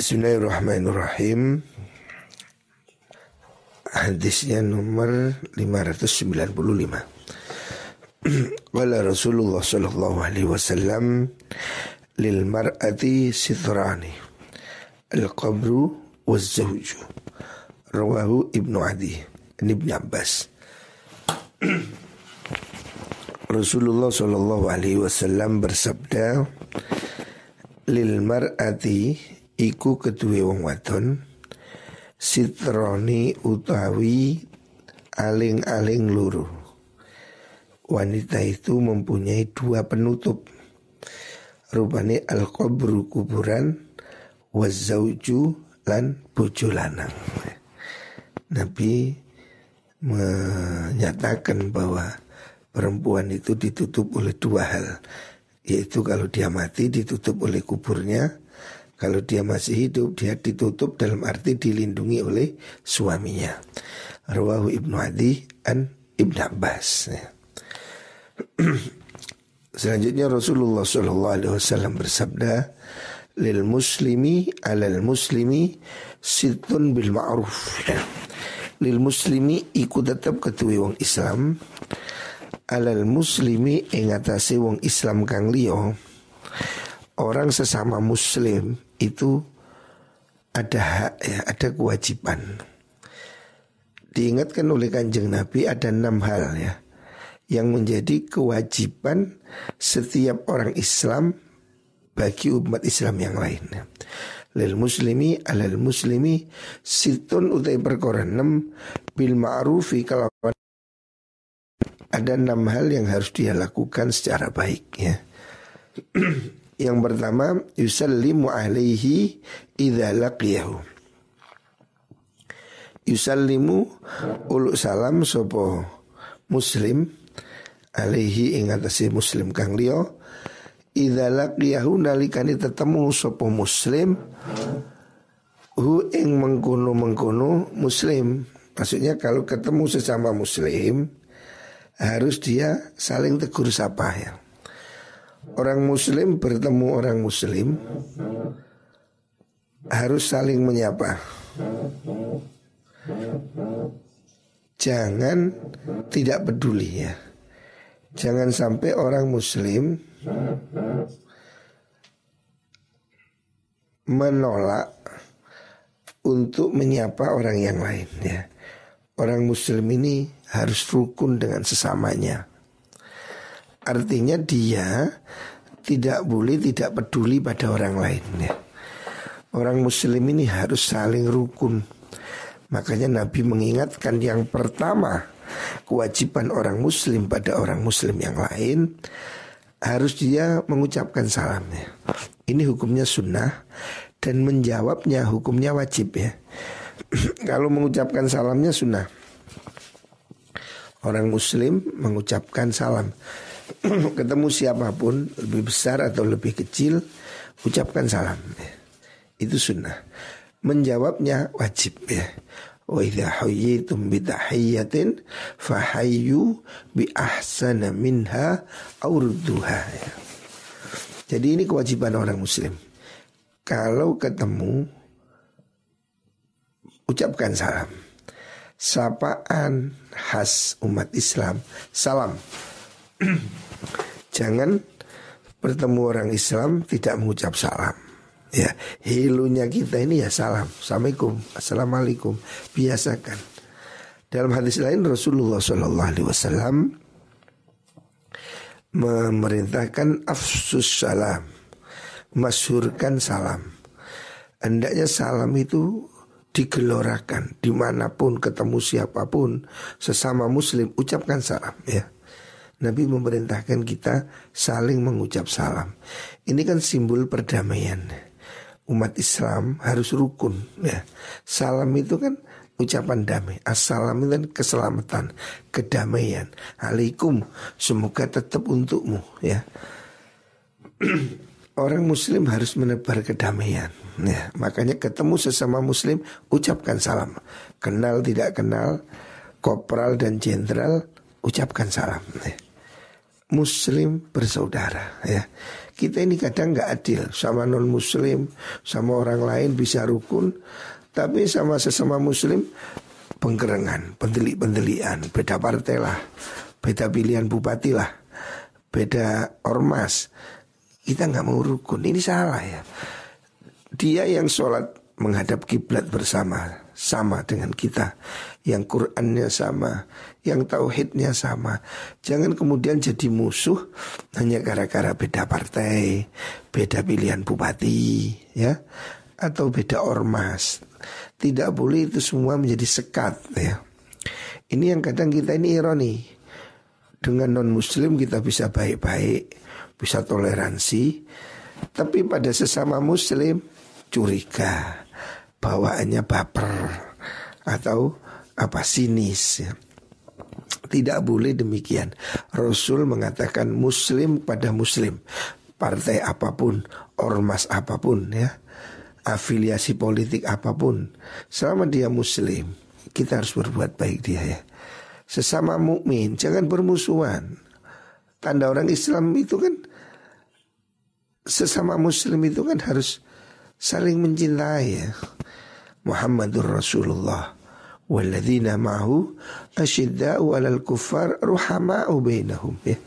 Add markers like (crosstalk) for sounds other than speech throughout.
Bismillahirrahmanirrahim. Hadisnya nomor 595 (clears throat) Qala Rasulullah sallallahu alaihi wasallam lil mar'ati sitrani al-qabru waz-zawju. Rawahu Ibnu Adi Ibnu Abbas. (clears throat) Rasulullah sallallahu alaihi wasallam bersabda lil mar'ati iku kedue wong wadon sitroni utawi aling-aling luru. Wanita itu mempunyai dua penutup. Rupane al-qabru kuburan wazauju lan bojo lanang. Nabi menyatakan bahwa perempuan itu ditutup oleh dua hal. Yaitu kalau dia mati ditutup oleh kuburnya kalau dia masih hidup dia ditutup dalam arti dilindungi oleh suaminya. Rawahu Ibnu Adi an Ibn Abbas. Ya. (clears throat) Selanjutnya Rasulullah Shallallahu Alaihi Wasallam bersabda, lil muslimi alal muslimi situn bil ma'ruf. Lil muslimi ikut tetap ketui wong Islam alal muslimi ingatasi wong Islam kang liyo orang sesama muslim itu ada hak ya, ada kewajiban. Diingatkan oleh kanjeng Nabi ada enam hal ya yang menjadi kewajiban setiap orang Islam bagi umat Islam yang lain. Ya. Lil muslimi alal muslimi situn utai perkara enam bil ma'rufi kalau ada enam hal yang harus dia lakukan secara baik ya. (clears throat) Yang pertama yusallimu alaihi idza laqiyahu. Yusallimu uluk salam sopo muslim alaihi ing atase muslim kang liya idza laqiyahu nalikane tetemu sopo muslim hu ing mengkono-mengkono muslim. Maksudnya kalau ketemu sesama muslim harus dia saling tegur sapa ya. Orang muslim bertemu orang muslim Harus saling menyapa. Jangan tidak peduli ya. Jangan sampai orang muslim Menolak Untuk menyapa orang yang lain ya. Orang muslim ini harus rukun dengan sesamanya Artinya dia tidak boleh tidak peduli pada orang lain ya. Orang muslim ini harus saling rukun. Makanya Nabi mengingatkan yang pertama kewajiban orang muslim pada orang muslim yang lain harus dia mengucapkan salamnya. Ini hukumnya sunnah dan menjawabnya hukumnya wajib ya. (clears throat) Kalau mengucapkan salamnya sunnah. Orang muslim mengucapkan salam (clears throat) ketemu siapa pun lebih besar atau lebih kecil ucapkan salam ya. itu sunnah. Menjawabnya wajib ya. Wa idza hayyitum bi tahiyyatin fahayyu bi ahsana minha aw ya. jadi ini kewajiban orang muslim. Kalau ketemu ucapkan salam. Sapaan khas umat Islam salam (clears throat) Jangan bertemu orang Islam tidak mengucap salam. Ya, hilunya kita ini ya salam. Assalamualaikum, assalamualaikum. Biasakan. Dalam hadis lain Rasulullah Shallallahu Alaihi Wasallam memerintahkan afsus salam, masyurkan salam. Hendaknya salam itu digelorakan di mana pun ketemu siapa pun sesama muslim ucapkan salam ya Nabi memerintahkan kita saling mengucap salam. Ini kan simbol perdamaian. Umat Islam harus rukun ya. Salam itu kan ucapan damai. Assalam itu kan keselamatan, kedamaian. Alaikum, semoga tetap untukmu ya. (clears throat) Orang muslim harus menebar kedamaian ya. Makanya ketemu sesama muslim ucapkan salam. Kenal tidak kenal, kopral dan jenderal ucapkan salam. Ya muslim bersaudara ya. kita ini kadang nggak adil sama non muslim, sama orang lain bisa rukun, tapi sama sesama muslim penggerengan, pendelik-pendelian, beda partai lah, beda pilihan bupati lah, beda ormas. Kita nggak mau rukun, ini salah ya. Dia yang sholat menghadap kiblat bersama sama dengan kita. Yang Qurannya sama yang tauhidnya sama. Jangan kemudian jadi musuh hanya gara-gara beda partai beda pilihan bupati ya atau beda ormas. Tidak boleh itu semua menjadi sekat ya. Ini yang kadang kita ini ironi. Dengan non muslim kita bisa baik-baik bisa toleransi tapi pada sesama muslim curiga bawaannya baper atau apa sinis ya. Tidak boleh demikian. Rasul mengatakan muslim pada muslim. Partai apa pun, ormas apa pun ya. Afiliasi politik apa pun. Selama dia muslim, kita harus berbuat baik dia ya. Sesama mukmin jangan bermusuhan. Tanda orang Islam itu kan sesama muslim itu kan harus saling mencintai ya. Muhammadur Rasulullah walladzina ma'hu asyidda'u 'alal kuffar ruhama'u bainahum ya.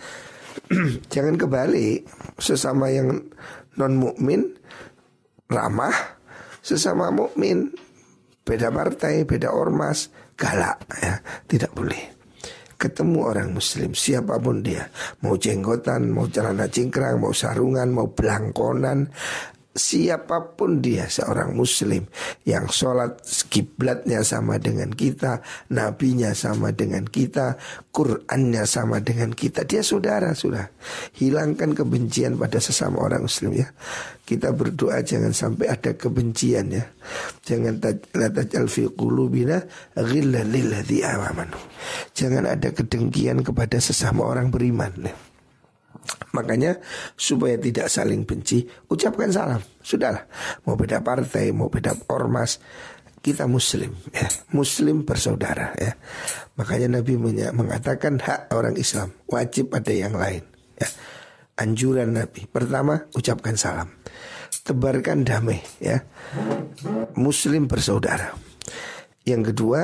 (clears throat) Jangan kebalik sesama yang non mukmin ramah sesama mukmin beda partai, beda ormas, galak ya, tidak boleh. Ketemu orang muslim siapa pun dia, mau jenggotan, mau celana cingkrang, mau sarungan, mau belangkonan, siapa pun dia seorang muslim yang sholat kiblatnya sama dengan kita, nabinya sama dengan kita, Qurannya sama dengan kita, dia saudara sudah. Hilangkan kebencian pada sesama orang muslim ya. Kita berdoa jangan sampai ada kebencian ya. Jangan qulubina. Jangan ada kedengkian kepada sesama orang beriman. Ya. Makanya supaya tidak saling benci Ucapkan salam. Sudahlah Mau beda partai Mau beda ormas Kita muslim ya. Muslim bersaudara ya. Makanya Nabi mengatakan Hak orang Islam Wajib ada yang lain ya. Anjuran Nabi. Pertama ucapkan salam. Tebarkan damai ya. Muslim bersaudara. Yang kedua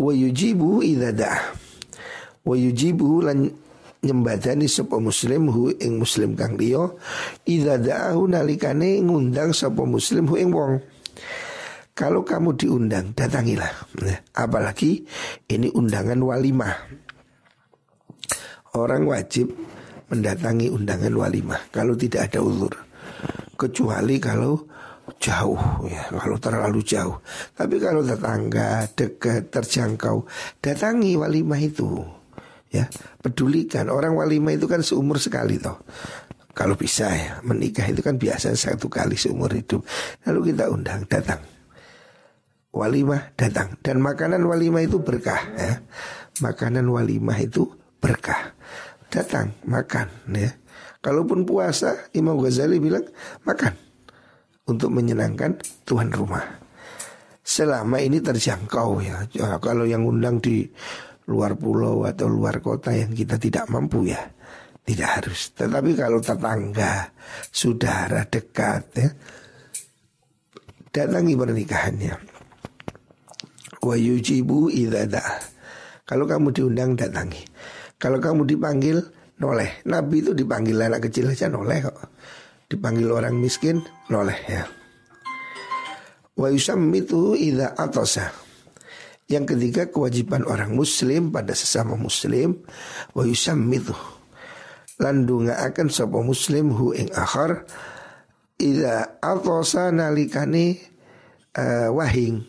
Wa yujibu idha Wa yujibu lan nyembadani sapa muslim hu ing muslim kang liya idza da'ahu nalikane ngundang sapa muslim hu ing wong. Kalau kamu diundang datangilah. Nah, apalagi ini undangan walimah. Orang wajib mendatangi undangan walimah kalau tidak ada ulur kecuali kalau jauh ya kalau terlalu jauh. Tapi kalau tetangga dekat terjangkau datangi walimah itu ya pedulikan. Orang walimah itu kan seumur sekali toh. Kalau bisa ya menikah itu kan biasa satu kali seumur hidup. Lalu kita undang datang. Walimah datang. Dan makanan walimah itu berkah ya. Makanan walimah itu berkah. Datang makan ya. Kalaupun puasa Imam Ghazali bilang makan untuk menyenangkan tuan rumah. Selama ini terjangkau ya kalau yang undang di luar pulau atau luar kota yang kita tidak mampu ya. Tidak harus. Tetapi kalau tetangga saudara dekat ya datangi pernikahannya. Wa yujibu idada kalau kamu diundang datangi. Kalau kamu dipanggil noleh. Nabi itu dipanggil anak kecil aja noleh kok. Dipanggil orang miskin noleh ya. Wa yusammitu idza atasa yang ketiga kewajiban orang muslim pada sesama muslim wa yusammitu landunga akan sapa muslim hu ing akhar ida atasa nalikane uh, wahing.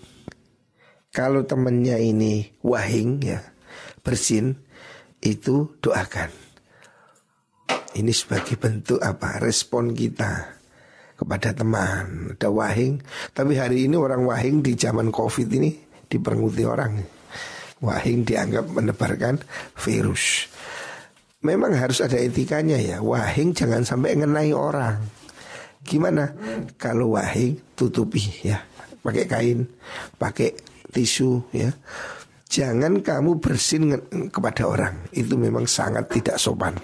Kalau temannya ini wahing ya bersin itu doakan. Ini sebagai bentuk apa? Respon kita kepada teman. Ada wahing tapi hari ini orang wahing di zaman covid ini diperenguti orang. Wahing dianggap menebarkan virus. Memang harus ada etikanya ya. Wahing jangan sampai ngenai orang. Gimana? Kalau wahing tutupi ya, pakai kain, pakai tisu ya. Jangan kamu bersin kepada orang. Itu memang sangat tidak sopan.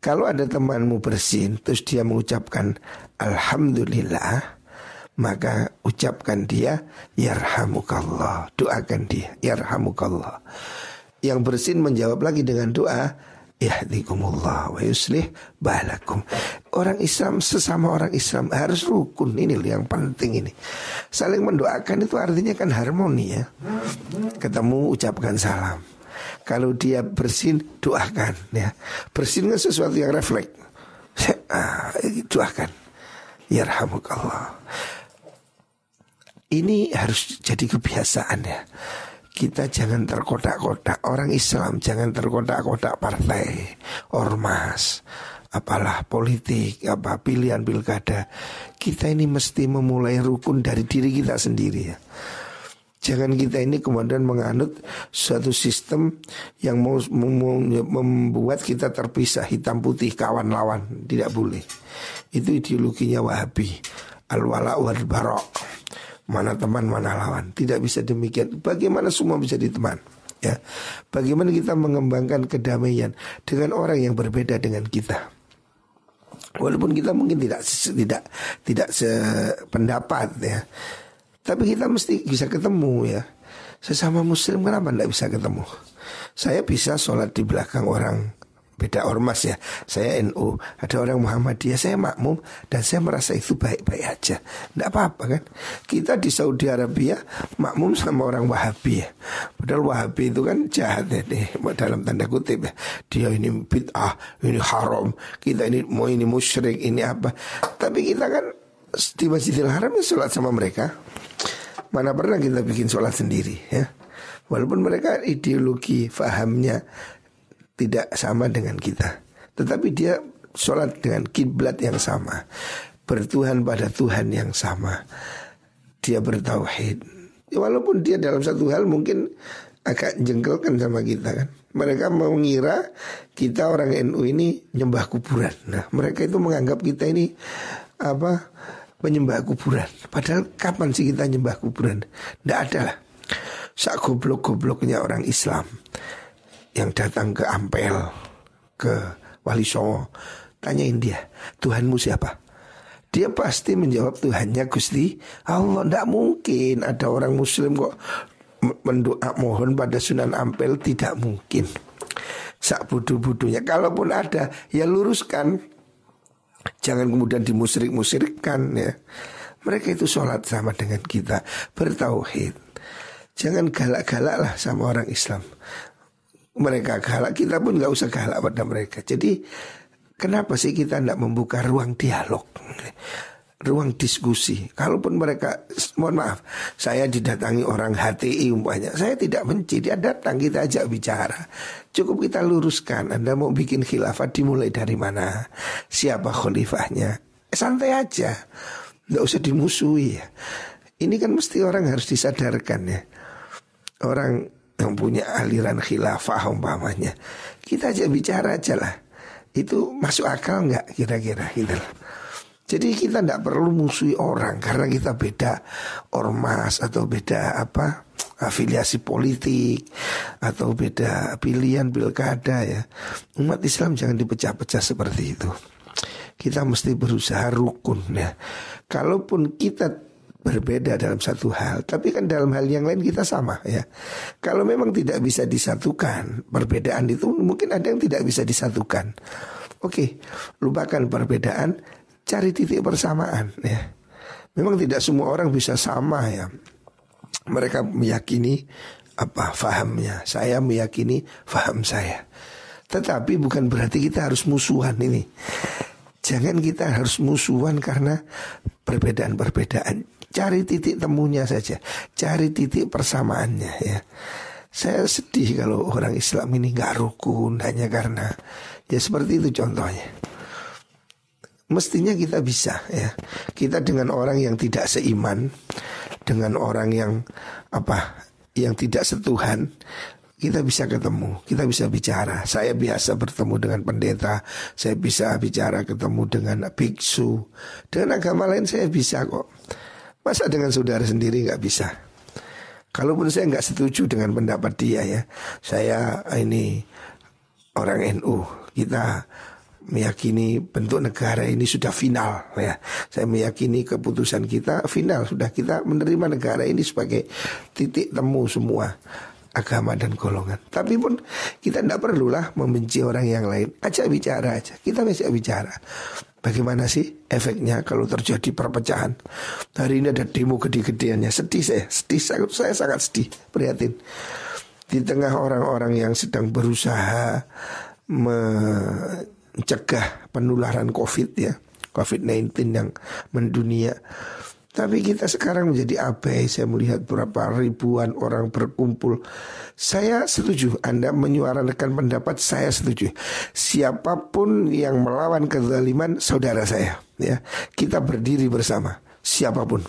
Kalau ada temanmu bersin terus dia mengucapkan alhamdulillah, maka ucapkan dia yarhamukallah, doakan dia yarhamukallah. Yang bersin menjawab lagi dengan doa yahdikumullah wa yuslih balakum. Orang Islam sesama orang Islam harus rukun ini yang penting ini. Saling mendoakan itu artinya kan harmoni ya. Ketemu ucapkan salam. Kalau dia bersin doakan ya. Bersin kan sesuatu yang refleks. (laughs) Ah, doakan. Yarhamukallah. Ini harus jadi kebiasaan ya. Kita jangan terkotak-kotak Orang Islam jangan terkotak-kotak partai Ormas Apalah politik Apa pilihan pilkada Kita ini mesti memulai rukun dari diri kita sendiri ya Jangan kita ini kemudian menganut suatu sistem yang membuat kita terpisah hitam putih kawan lawan tidak boleh. Itu ideologinya Wahabi. Al-wala wal barok. Mana teman, mana lawan. Tidak bisa demikian. Bagaimana semua bisa diteman? Ya, bagaimana kita mengembangkan kedamaian dengan orang yang berbeda dengan kita. Walaupun kita mungkin tidak tidak tidak sependapat ya, tapi kita mesti bisa ketemu ya. Sesama Muslim kenapa tidak bisa ketemu? Saya bisa sholat di belakang orang beda ormas ya. Saya NU, ada orang Muhammadiyah, saya makmum dan saya merasa itu baik-baik aja. Tidak apa-apa kan? Kita di Saudi Arabia makmum sama orang Wahabi ya. Padahal Wahabi itu kan jahat ya nih, dalam tanda kutip ya. Dia ini bid'ah, ini haram, kita ini mau ini musyrik, ini apa. Tapi kita kan di Masjidil Haram ya sholat sama mereka. Mana pernah kita bikin sholat sendiri ya. Walaupun mereka ideologi fahamnya tidak sama dengan kita. Tetapi dia sholat dengan kiblat yang sama. Bertuhan pada Tuhan yang sama. Dia bertauhid. Walaupun dia dalam satu hal mungkin agak jengkelkan sama kita kan. Mereka mengira kita orang NU ini nyembah kuburan. Nah, mereka itu menganggap kita ini apa penyembah kuburan. Padahal kapan sih kita nyembah kuburan? Tidak ada lah. Sak goblok-gobloknya orang Islam yang datang ke Ampel, ke Wali Songo, tanyain dia, Tuhanmu siapa? Dia pasti menjawab Tuhannya Gusti Allah. Tidak mungkin ada orang Muslim kok mendoa mohon pada Sunan Ampel tidak mungkin. Sak budu-budunya. Kalaupun ada, ya luruskan. Jangan kemudian dimusrik-musirkan ya. Mereka itu sholat sama dengan kita Bertauhid Jangan galak-galak lah sama orang Islam mereka galak kita pun nggak usah galak pada mereka. Jadi kenapa sih kita tidak membuka ruang dialog, ruang diskusi? Kalaupun mereka, mohon maaf, saya didatangi orang HTI umpamanya, saya tidak benci dia datang kita ajak bicara. Cukup kita luruskan. Anda mau bikin khilafah dimulai dari mana? Siapa khalifahnya? Santai aja, nggak usah dimusuhi. Ini kan mesti orang harus disadarkan ya. Orang yang punya aliran khilafah umpamanya. Kita aja bicara aja lah. Itu masuk akal nggak kira-kira gitu Jadi kita tidak perlu musuhi orang karena kita beda ormas atau beda apa afiliasi politik atau beda pilihan pilkada ya. Umat Islam jangan dipecah-pecah seperti itu. Kita mesti berusaha rukun ya. Kalaupun kita berbeda dalam satu hal, tapi kan dalam hal yang lain kita sama ya. Kalau memang tidak bisa disatukan, perbedaan itu mungkin ada yang tidak bisa disatukan. Oke, lupakan perbedaan, cari titik persamaan ya. Memang tidak semua orang bisa sama ya. Mereka meyakini apa fahamnya, saya meyakini faham saya. Tetapi bukan berarti kita harus musuhan ini. Jangan kita harus musuhan karena perbedaan-perbedaan Cari titik temunya saja Cari titik persamaannya ya Saya sedih kalau orang Islam ini nggak rukun Hanya karena Ya seperti itu contohnya Mestinya kita bisa ya Kita dengan orang yang tidak seiman Dengan orang yang Apa Yang tidak setuhan kita bisa ketemu, kita bisa bicara. Saya biasa bertemu dengan pendeta, saya bisa bicara ketemu dengan biksu. Dengan agama lain saya bisa kok. Masa dengan saudara sendiri nggak bisa? Kalaupun saya nggak setuju dengan pendapat dia ya, saya ini orang NU, kita meyakini bentuk negara ini sudah final ya. Saya meyakini keputusan kita final sudah kita menerima negara ini sebagai titik temu semua agama dan golongan. Tapi pun kita tidak perlulah membenci orang yang lain. Ajak bicara aja. Kita bisa bicara. Bagaimana sih efeknya kalau terjadi perpecahan? Hari ini ada demo gede-gedeannya. Sedih saya, sedih saya, saya sangat sedih, prihatin. Di tengah orang-orang yang sedang berusaha mencegah penularan COVID ya, COVID-19 yang mendunia. Tapi kita sekarang menjadi abai Saya melihat berapa ribuan orang berkumpul Saya setuju Anda menyuarakan pendapat Saya setuju Siapa pun yang melawan kezaliman Saudara saya ya Kita berdiri bersama Siapa pun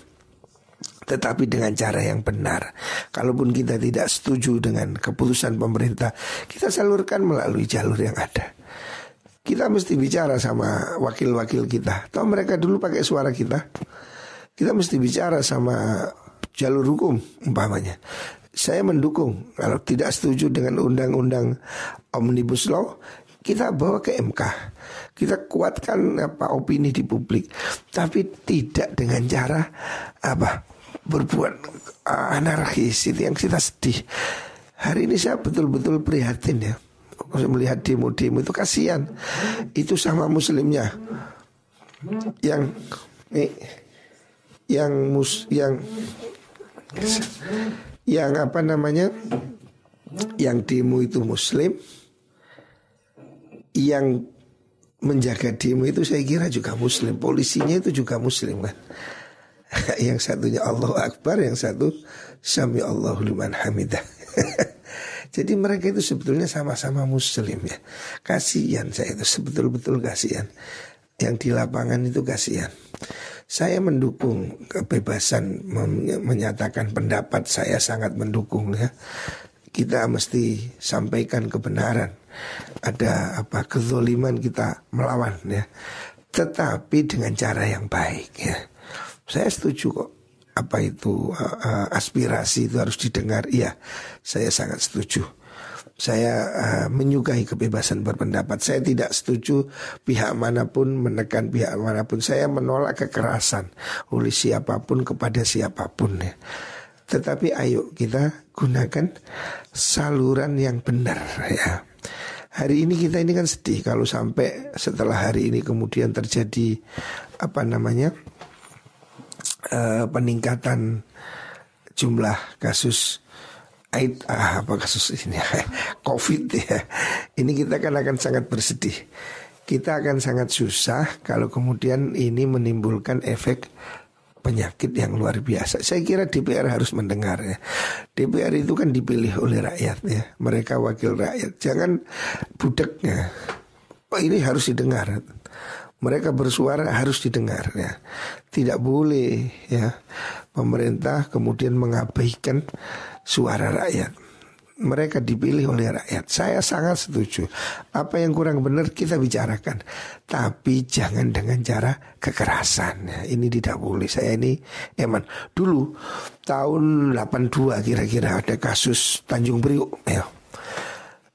tetapi dengan cara yang benar. Kalaupun kita tidak setuju dengan keputusan pemerintah, kita salurkan melalui jalur yang ada. Kita mesti bicara sama wakil-wakil kita. Tahu mereka dulu pakai suara kita. Kita mesti bicara sama jalur hukum umpamanya. Saya mendukung kalau tidak setuju dengan undang-undang omnibus law, kita bawa ke MK. Kita kuatkan apa opini di publik, tapi tidak dengan cara apa berbuat anarkis itu yang kita sedih. Hari ini saya betul-betul prihatin ya. Melihat demo-demo itu kasihan. Itu sama muslimnya yang eh, yang mus yang yang apa namanya yang demo itu muslim yang menjaga demo itu saya kira juga muslim. Polisinya itu juga muslim kan? (laughs) Yang satunya Allah Akbar yang satu Sami Allahu liman hamidah. (laughs) Jadi mereka itu sebetulnya sama-sama muslim ya. Kasihan saya itu sebetul-betul kasihan. Yang di lapangan itu kasihan saya mendukung kebebasan menyatakan pendapat saya sangat mendukung ya. Kita mesti sampaikan kebenaran. Ada apa kezoliman kita melawan ya. Tetapi dengan cara yang baik ya. Saya setuju kok apa itu aspirasi itu harus didengar. Iya, saya sangat setuju saya uh, menyukai kebebasan berpendapat. Saya tidak setuju pihak mana pun menekan pihak mana pun. Saya menolak kekerasan oleh siapa pun kepada siapa pun ya. Tetapi ayo kita gunakan saluran yang benar ya. Hari ini kita ini kan sedih kalau sampai setelah hari ini kemudian terjadi apa namanya uh, peningkatan jumlah kasus Ait, ah, apa kasus ini (laughs) Covid ya. Ini kita kan akan sangat bersedih. Kita akan sangat susah Kalau kemudian ini menimbulkan efek penyakit yang luar biasa. Saya kira DPR harus mendengar ya. DPR itu kan dipilih oleh rakyat ya. Mereka wakil rakyat. Jangan budeknya Oh ini harus didengar. Mereka bersuara harus didengar ya. Tidak boleh ya pemerintah kemudian mengabaikan suara rakyat. Mereka dipilih oleh rakyat. Saya sangat setuju. Apa yang kurang benar kita bicarakan. Tapi jangan dengan cara kekerasan. Ya, ini tidak boleh. Saya ini eman. Dulu tahun 82 kira-kira ada kasus Tanjung Priuk. Ya.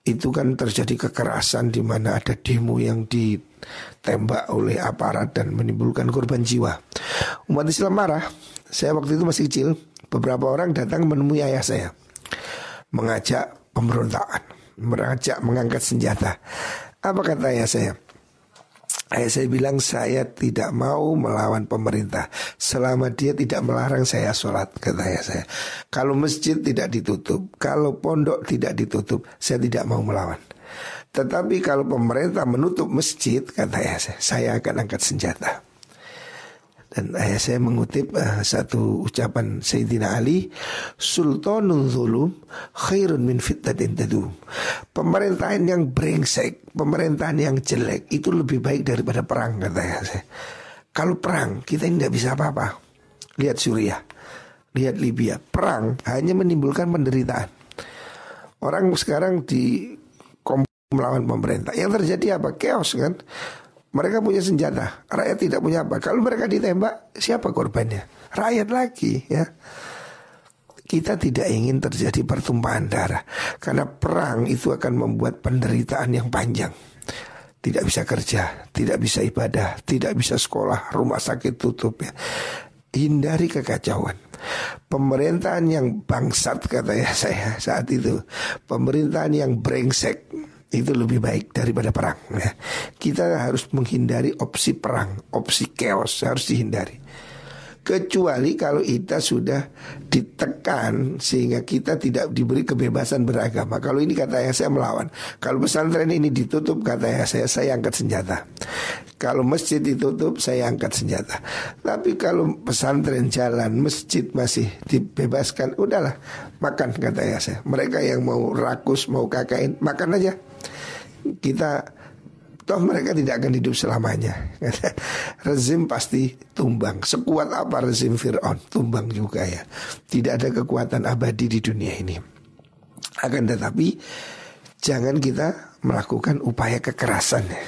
Itu kan terjadi kekerasan di mana ada demo yang ditembak oleh aparat dan menimbulkan korban jiwa. Umat Islam marah. Saya waktu itu masih kecil beberapa orang datang menemui ayah saya mengajak pemberontakan, mengajak mengangkat senjata. Apa kata ayah saya? Ayah saya bilang saya tidak mau melawan pemerintah selama dia tidak melarang saya sholat kata ayah saya. Kalau masjid tidak ditutup, kalau pondok tidak ditutup, saya tidak mau melawan. Tetapi kalau pemerintah menutup masjid kata ayah saya, saya akan angkat senjata. Dan ayah saya mengutip uh, satu ucapan Sayyidina Ali, Sultanun zulum khairun min fitnatin tadum. Pemerintahan yang brengsek, pemerintahan yang jelek itu lebih baik daripada perang kata ayah saya. Kalau perang kita tidak bisa apa-apa. Lihat Suriah, lihat Libya, perang hanya menimbulkan penderitaan. Orang sekarang di melawan pemerintah. Yang terjadi apa? Chaos kan? Mereka punya senjata, rakyat tidak punya apa. Kalau mereka ditembak, siapa korbannya? Rakyat lagi ya. Kita tidak ingin terjadi pertumpahan darah karena perang itu akan membuat penderitaan yang panjang. tidak bisa kerja, tidak bisa ibadah, tidak bisa sekolah, rumah sakit tutup ya. Hindari kekacauan. Pemerintahan yang bangsat kata ya saya saat itu. Pemerintahan yang brengsek itu lebih baik daripada perang ya. Kita harus menghindari opsi perang, opsi chaos harus dihindari. Kecuali kalau kita sudah ditekan sehingga kita tidak diberi kebebasan beragama. Kalau ini kata ya saya melawan. Kalau pesantren ini ditutup kata ya saya saya angkat senjata. Kalau masjid ditutup saya angkat senjata. Tapi kalau pesantren jalan, masjid masih dibebaskan, udahlah makan kata ya saya. Mereka yang mau rakus, mau kakain, makan aja. Kita Toh mereka tidak akan hidup selamanya. (laughs) Rezim pasti tumbang. Sekuat apa rezim Fir'aun? Tumbang juga ya. Tidak ada kekuatan abadi di dunia ini. Akan tetapi Jangan kita melakukan upaya kekerasan ya.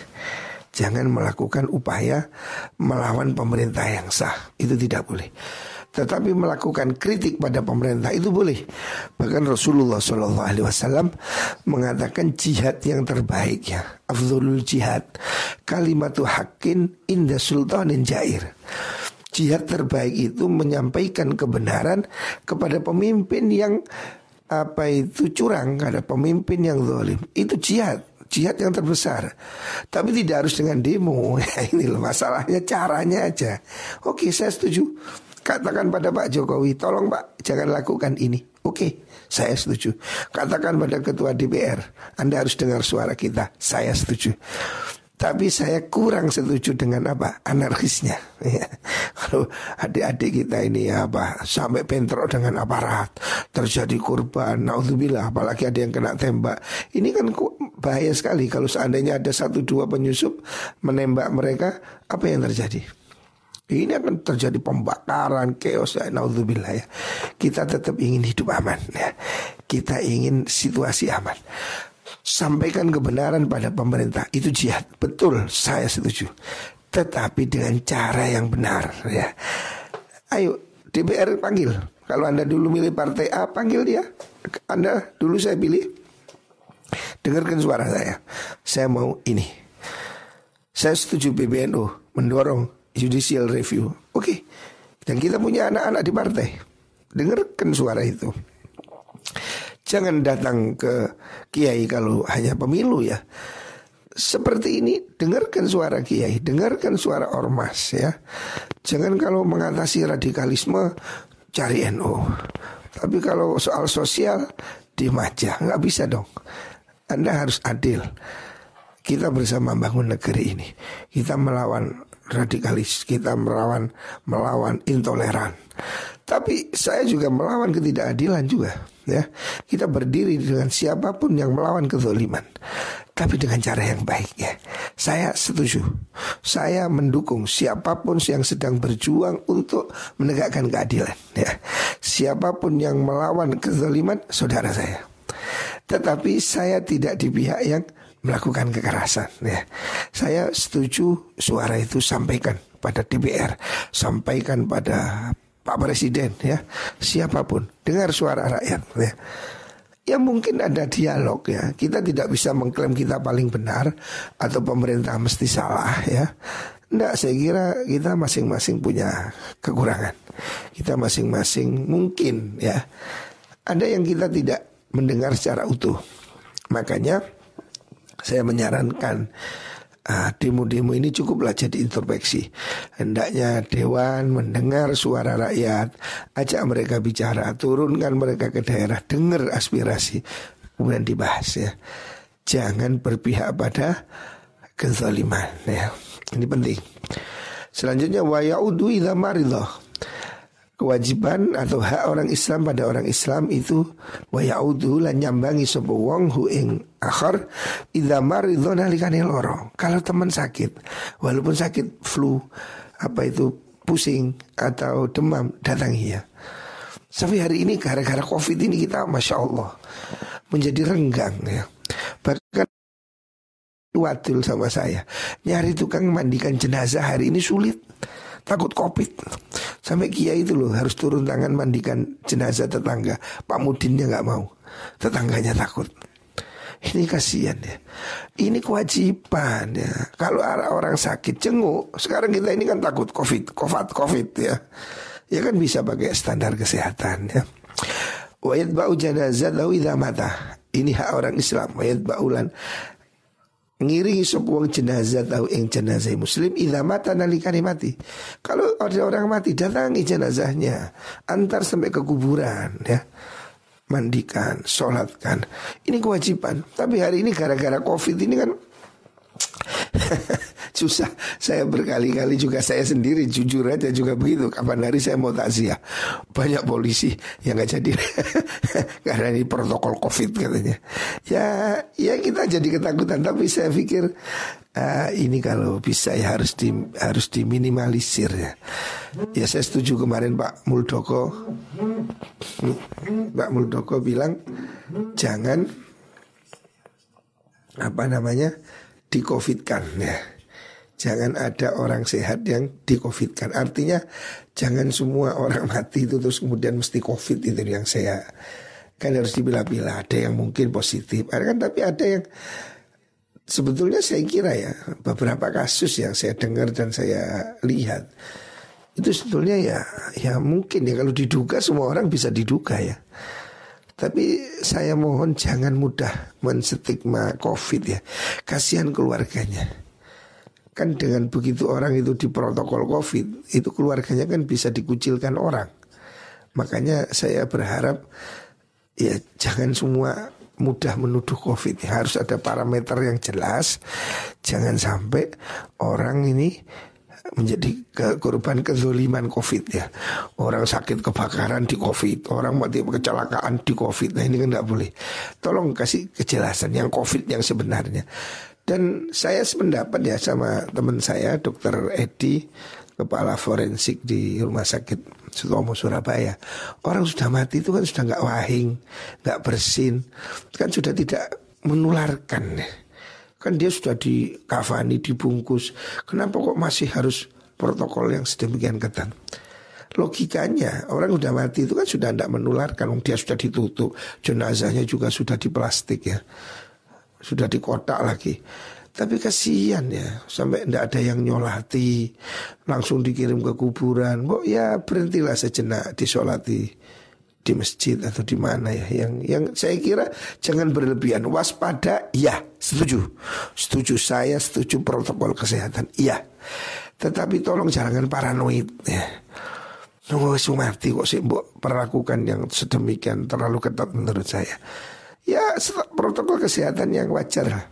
Jangan melakukan upaya Melawan pemerintah yang sah. Itu tidak boleh tetapi melakukan kritik pada pemerintah itu boleh. Bahkan Rasulullah Shallallahu Alaihi Wasallam mengatakan jihad yang terbaik ya, afdolul jihad, kalimatu hakin inda sultanin jair. Jihad terbaik itu menyampaikan kebenaran kepada pemimpin yang apa itu curang, ada pemimpin yang zalim. Itu jihad jihad yang terbesar. Tapi tidak harus dengan demo. (laughs) Ya, ini masalahnya caranya aja. Oke, saya setuju. Katakan pada Pak Jokowi, tolong Pak jangan lakukan ini. Oke, saya setuju. Katakan pada Ketua DPR, Anda harus dengar suara kita. Saya setuju. Tapi saya kurang setuju dengan apa anarkisnya. (laughs) Ya. Kalau adik-adik kita ini ya apa sampai bentrok dengan aparat, terjadi korban, naudzubillah, apalagi ada yang kena tembak. Ini kan bahaya sekali kalau seandainya ada satu dua penyusup menembak mereka, apa yang terjadi? Ini akan terjadi pembakaran, chaos ya, naudzubillah ya. Kita tetap ingin hidup aman ya. Kita ingin situasi aman. Sampaikan kebenaran pada pemerintah itu jihad. Betul, saya setuju. Tetapi dengan cara yang benar ya. Ayo DPR panggil. Kalau Anda dulu milih partai A, panggil dia. Anda dulu saya pilih. Dengarkan suara saya. Saya mau ini. Saya setuju PBNU mendorong judicial review. Oke. Okay. Dan kita punya anak-anak di partai. Dengarkan suara itu. Jangan datang ke kiai kalau hanya pemilu ya. Seperti ini dengarkan suara kiai, dengarkan suara ormas ya. Jangan kalau mengatasi radikalisme cari NU. Tapi kalau soal sosial di aja, nggak bisa dong. Anda harus adil. Kita bersama bangun negeri ini. Kita melawan radikalis, kita melawan melawan intoleran. Tapi saya juga melawan ketidakadilan juga ya. Kita berdiri dengan siapa pun yang melawan kezaliman. Tapi dengan cara yang baik ya. Saya setuju. Saya mendukung siapa pun yang sedang berjuang untuk menegakkan keadilan ya. Siapa pun yang melawan kezaliman saudara saya. Tetapi saya tidak di pihak yang melakukan kekerasan ya. Saya setuju suara itu sampaikan pada DPR, sampaikan pada Pak Presiden ya, siapa pun dengar suara rakyat ya. Ya mungkin ada dialog ya. Kita tidak bisa mengklaim kita paling benar atau pemerintah mesti salah ya. Enggak, saya kira kita masing-masing punya kekurangan. Kita masing-masing mungkin ya. Ada yang kita tidak mendengar secara utuh. Makanya saya menyarankan ah, demo-demo ini cukuplah jadi introspeksi. Hendaknya dewan mendengar suara rakyat, ajak mereka bicara, turunkan mereka ke daerah, dengar aspirasi, kemudian dibahas ya. Jangan berpihak pada kezaliman ya. Ini penting. Selanjutnya wa yaudu idza maridah kewajiban atau hak orang Islam pada orang Islam itu wa yaudu lan nyambangi sapa wong hu ing akhir idza maridho nalikane loro. Kalau teman sakit, walaupun sakit flu apa itu pusing atau demam datangi ya. Sampai hari ini gara-gara covid ini kita masya Allah menjadi renggang ya. Bahkan Wadul sama saya Nyari tukang mandikan jenazah hari ini sulit Takut covid Sampai kiai itu loh harus turun tangan mandikan jenazah tetangga. Pak Mudinnya nggak mau. Tetangganya takut. Ini kasihan ya. Ini kewajiban ya. Kalau orang sakit jenguk, sekarang kita ini kan takut covid, covid, covid ya. Ya kan bisa pakai standar kesehatan ya. Wa yatba'u janazat lahu idza mata. Ini hak orang Islam. Wa yatba'ulan ngiringi sebuah jenazah tahu yang jenazah muslim idza mata nalikane mati. Kalau ada orang mati datangi jenazahnya, antar sampai ke kuburan ya. Mandikan, sholatkan. Ini kewajiban. Tapi hari ini gara-gara covid ini kan (laughs) susah. Saya berkali-kali juga saya sendiri jujur aja juga begitu. Kapan hari saya mau takziah banyak polisi yang nggak jadi (laughs) karena ini protokol covid katanya. Ya, ya kita jadi ketakutan. Tapi saya pikir uh, ini kalau bisa ya harus di harus diminimalisir ya. Ya saya setuju kemarin Pak Muldoko, Pak Muldoko bilang jangan apa namanya dikofitkan ya. Jangan ada orang sehat yang dikofitkan. Artinya jangan semua orang (laughs) mati itu terus kemudian mesti covid itu yang saya kan harus dipilah-pilah. Ada yang mungkin positif, ada kan tapi ada yang sebetulnya saya kira ya beberapa kasus yang saya dengar dan saya lihat itu sebetulnya ya ya mungkin ya kalau diduga semua orang bisa diduga ya. Tapi saya mohon jangan mudah menstigma COVID ya. Kasihan keluarganya. Kan dengan begitu orang itu di protokol COVID, itu keluarganya kan bisa dikucilkan orang. Makanya saya berharap ya jangan semua mudah menuduh COVID. Harus ada parameter yang jelas. Jangan sampai orang ini menjadi ke korban kezoliman COVID ya. Orang sakit kebakaran di COVID, orang mati kecelakaan di COVID. Nah ini kan nggak boleh. Tolong kasih kejelasan yang COVID yang sebenarnya. Dan saya sependapat ya sama teman saya, Dokter Edi, kepala forensik di Rumah Sakit Sutomo Surabaya. Orang sudah mati itu kan sudah nggak wahing, nggak bersin, kan sudah tidak menularkan. Kan dia sudah di kafani, dibungkus. Kenapa kok masih harus protokol yang sedemikian ketat? Logikanya orang sudah mati itu kan sudah tidak menularkan. Dia sudah ditutup, jenazahnya juga sudah di plastik ya, sudah di kotak lagi. Tapi kasihan ya Sampai tidak ada yang nyolati Langsung dikirim ke kuburan. Kok ya berhentilah sejenak disolati di masjid atau di mana ya. Yang yang saya kira jangan berlebihan. Waspada ya setuju. Setuju saya setuju protokol kesehatan iya. Tetapi tolong jangan paranoid ya. Nunggu mati kok sih perlakukan yang sedemikian terlalu ketat menurut saya ya protokol kesehatan yang wajar. Lah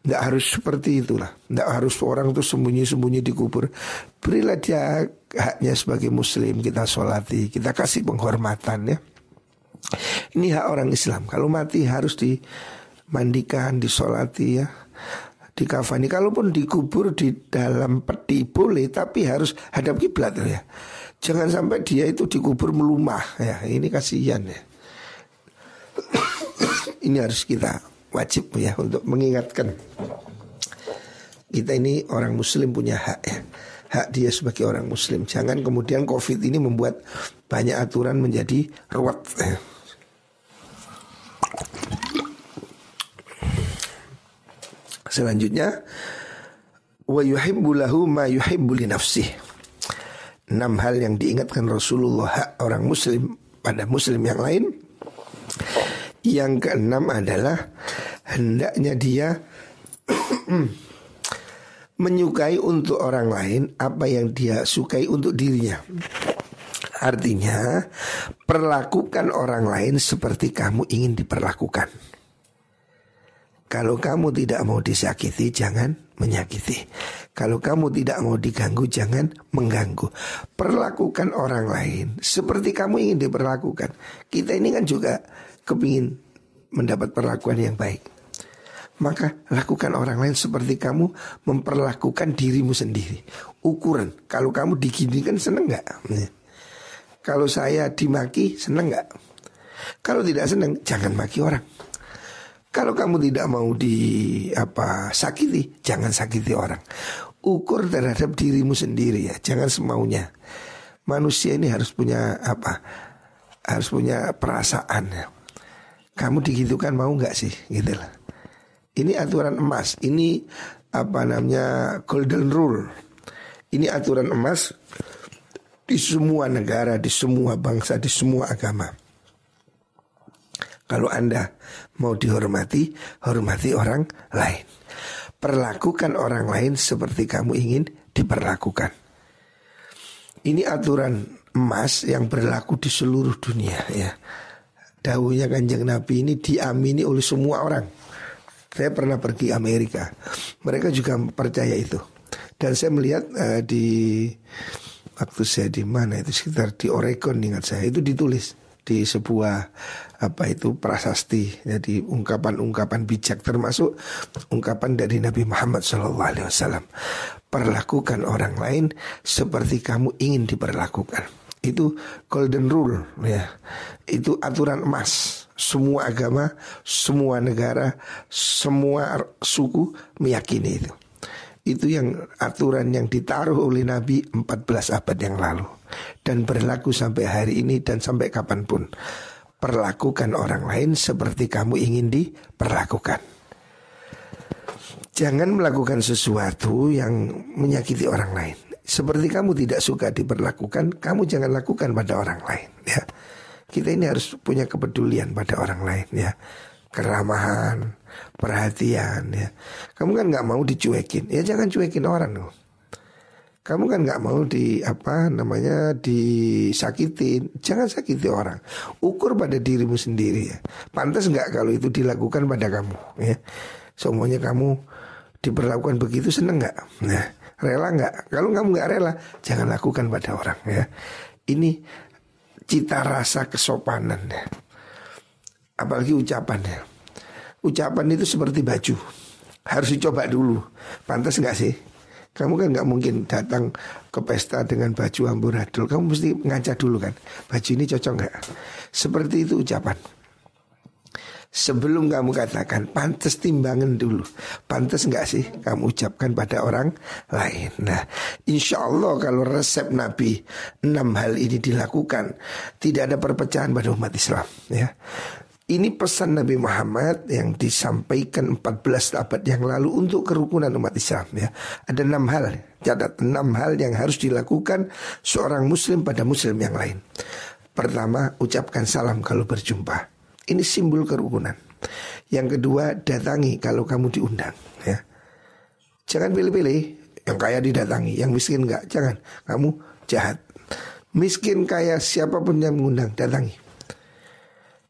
tidak harus seperti itulah. Tidak harus orang itu sembunyi-sembunyi di kubur. Berilah dia haknya sebagai muslim. Kita sholati Kita kasih penghormatan ya. Ini hak orang Islam. Kalau mati harus dimandikan Disolati ya. Dikafani Kalaupun dikubur di dalam peti boleh Tapi harus hadap kiblat ya. Jangan sampai dia itu dikubur melumah ya. Ini kasihan ya Ini harus kita wajib ya untuk mengingatkan. Kita ini orang muslim punya hak ya. Hak dia sebagai orang muslim. Jangan kemudian covid ini membuat banyak aturan menjadi ruwet ya. selanjutnya wa yuhibbu lahu ma yuhibbu li nafsih. Enam hal yang diingatkan Rasulullah hak orang muslim pada muslim yang lain yang keenam adalah hendaknya dia (clears throat) menyukai untuk orang lain apa yang dia sukai untuk dirinya. Artinya, perlakukan orang lain seperti kamu ingin diperlakukan. Kalau kamu tidak mau disakiti, jangan menyakiti. Kalau kamu tidak mau diganggu, jangan mengganggu. Perlakukan orang lain seperti kamu ingin diperlakukan. Kita ini kan juga kepingin mendapat perlakuan yang baik. Maka lakukan orang lain seperti kamu memperlakukan dirimu sendiri. Ukuran, kalau kamu diginikan seneng nggak? Kalau saya dimaki seneng nggak? Kalau tidak seneng, jangan maki orang. Kalau kamu tidak mau di apa sakiti, jangan sakiti orang. Ukur terhadap dirimu sendiri ya, jangan semaunya. Manusia ini harus punya apa? Harus punya perasaan ya kamu digitukan mau nggak sih gitu lah Ini aturan emas. Ini apa namanya golden rule. Ini aturan emas di semua negara, di semua bangsa, di semua agama. Kalau Anda mau dihormati, hormati orang lain. Perlakukan orang lain seperti kamu ingin diperlakukan. Ini aturan emas yang berlaku di seluruh dunia ya. Dawuhnya kanjeng Nabi ini diamini oleh semua orang. Saya pernah pergi Amerika, mereka juga percaya itu. Dan saya melihat uh, di waktu saya di mana itu sekitar di Oregon ingat saya itu ditulis di sebuah apa itu prasasti jadi ungkapan-ungkapan bijak termasuk ungkapan dari Nabi Muhammad SAW perlakukan orang lain seperti kamu ingin diperlakukan itu golden rule ya. Itu aturan emas. Semua agama semua negara semua suku meyakini itu. Itu yang aturan yang ditaruh oleh Nabi 14 abad yang lalu. Dan berlaku sampai hari ini dan sampai kapan pun. Perlakukan orang lain seperti kamu ingin diperlakukan. Jangan melakukan sesuatu yang menyakiti orang lain seperti kamu tidak suka diperlakukan, kamu jangan lakukan pada orang lain ya. Kita ini harus punya kepedulian pada orang lain ya. Keramahan, perhatian ya. Kamu kan nggak mau dicuekin, ya jangan cuekin orang loh. Kamu kan nggak mau di apa namanya disakitin, jangan sakiti orang. Ukur pada dirimu sendiri ya. Pantas nggak kalau itu dilakukan pada kamu ya. Semuanya kamu diperlakukan begitu seneng nggak? Nah, Rela nggak? Kalau kamu nggak rela, jangan lakukan pada orang ya. Ini cita rasa kesopanan ya. Apalagi ucapannya. Ucapan itu seperti baju. Harus dicoba dulu. Pantas nggak sih? Kamu kan nggak mungkin datang ke pesta dengan baju amburadul. Kamu mesti ngaca dulu kan. Baju ini cocok nggak? Seperti itu ucapan. Sebelum kamu katakan pantas timbangan dulu Pantas nggak sih kamu ucapkan pada orang lain Nah insya Allah kalau resep Nabi Enam hal ini dilakukan Tidak ada perpecahan pada umat Islam ya ini pesan Nabi Muhammad yang disampaikan 14 abad yang lalu untuk kerukunan umat Islam ya. Ada enam hal, catat enam hal yang harus dilakukan seorang muslim pada muslim yang lain. Pertama, ucapkan salam kalau berjumpa. Ini simbol kerukunan. Yang kedua, datangi kalau kamu diundang. Ya. Jangan pilih-pilih. Yang kaya didatangi, yang miskin enggak. Jangan. Kamu jahat. Miskin kaya siapa pun yang mengundang, datangi.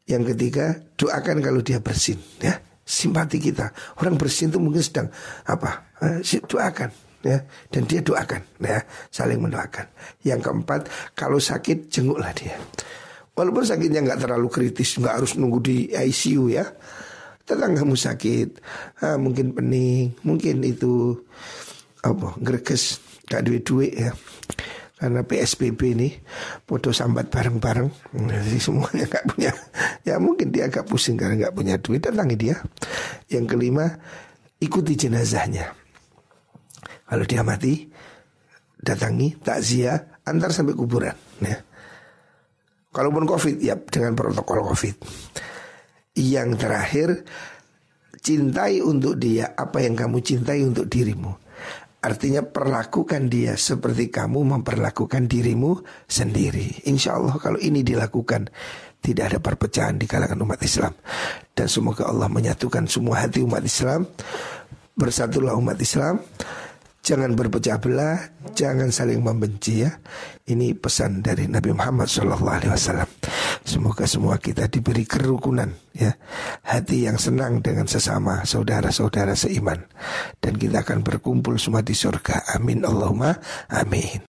Yang ketiga, doakan kalau dia bersin. Ya, simpati kita. Orang bersin itu mungkin sedang apa? Eh, doakan ya dan dia doakan ya saling mendoakan yang keempat kalau sakit jenguklah dia Walaupun sakitnya nggak terlalu kritis, nggak harus nunggu di ICU ya. Tetanggamu sakit, ah, mungkin pening, mungkin itu apa greges, gak duit duit ya. Karena PSBB ini foto sambat bareng-bareng, jadi semuanya nggak punya. Ya mungkin dia agak pusing karena nggak punya duit, datangi dia. Yang kelima, ikuti jenazahnya. Kalau dia mati, datangi takziah antar sampai kuburan. Ya. Kalaupun COVID ya dengan protokol COVID. Yang terakhir cintai untuk dia apa yang kamu cintai untuk dirimu. Artinya perlakukan dia seperti kamu memperlakukan dirimu sendiri. Insya Allah kalau ini dilakukan tidak ada perpecahan di kalangan umat Islam. Dan semoga Allah menyatukan semua hati umat Islam. Bersatulah umat Islam. Jangan berpecah belah, jangan saling membenci ya. Ini pesan dari Nabi Muhammad SAW. Semoga semua kita diberi kerukunan ya, hati yang senang dengan sesama saudara-saudara seiman dan kita akan berkumpul semua di surga. Amin Allahumma amin.